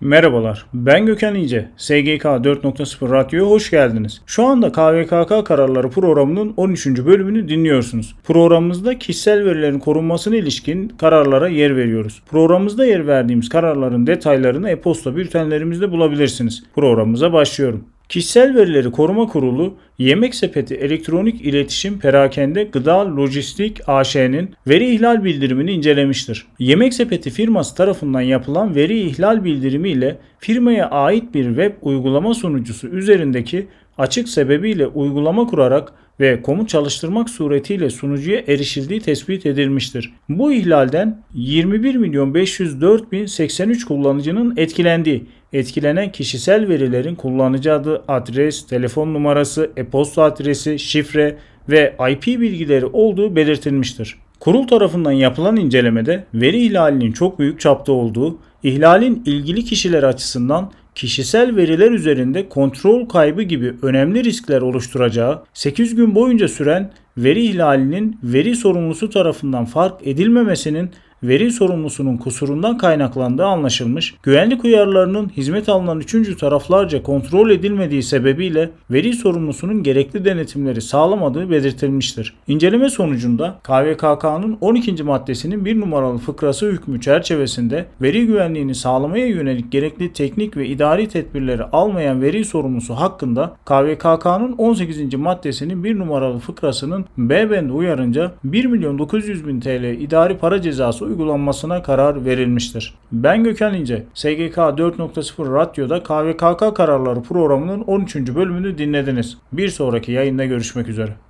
Merhabalar, ben Gökhan İnce. SGK 4.0 Radyo'ya hoş geldiniz. Şu anda KVKK kararları programının 13. bölümünü dinliyorsunuz. Programımızda kişisel verilerin korunmasına ilişkin kararlara yer veriyoruz. Programımızda yer verdiğimiz kararların detaylarını e-posta bültenlerimizde bulabilirsiniz. Programımıza başlıyorum. Kişisel Verileri Koruma Kurulu, Yemek Sepeti Elektronik İletişim Perakende Gıda Lojistik AŞ'nin veri ihlal bildirimini incelemiştir. Yemek Sepeti firması tarafından yapılan veri ihlal bildirimi ile firmaya ait bir web uygulama sunucusu üzerindeki açık sebebiyle uygulama kurarak ve komut çalıştırmak suretiyle sunucuya erişildiği tespit edilmiştir. Bu ihlalden 21 milyon 504 bin 83 kullanıcının etkilendiği, etkilenen kişisel verilerin kullanıcı adı, adres, telefon numarası, e-posta adresi, şifre ve IP bilgileri olduğu belirtilmiştir. Kurul tarafından yapılan incelemede veri ihlalinin çok büyük çapta olduğu, ihlalin ilgili kişiler açısından kişisel veriler üzerinde kontrol kaybı gibi önemli riskler oluşturacağı 8 gün boyunca süren veri ihlalinin veri sorumlusu tarafından fark edilmemesinin veri sorumlusunun kusurundan kaynaklandığı anlaşılmış, güvenlik uyarılarının hizmet alınan üçüncü taraflarca kontrol edilmediği sebebiyle veri sorumlusunun gerekli denetimleri sağlamadığı belirtilmiştir. İnceleme sonucunda KVKK'nın 12. maddesinin bir numaralı fıkrası hükmü çerçevesinde veri güvenliğini sağlamaya yönelik gerekli teknik ve idari tedbirleri almayan veri sorumlusu hakkında KVKK'nın 18. maddesinin bir numaralı fıkrasının B bendi uyarınca 1 milyon 900 bin TL idari para cezası uygulanmasına karar verilmiştir. Ben Gökhan İnce, SGK 4.0 Radyo'da KVKK kararları programının 13. bölümünü dinlediniz. Bir sonraki yayında görüşmek üzere.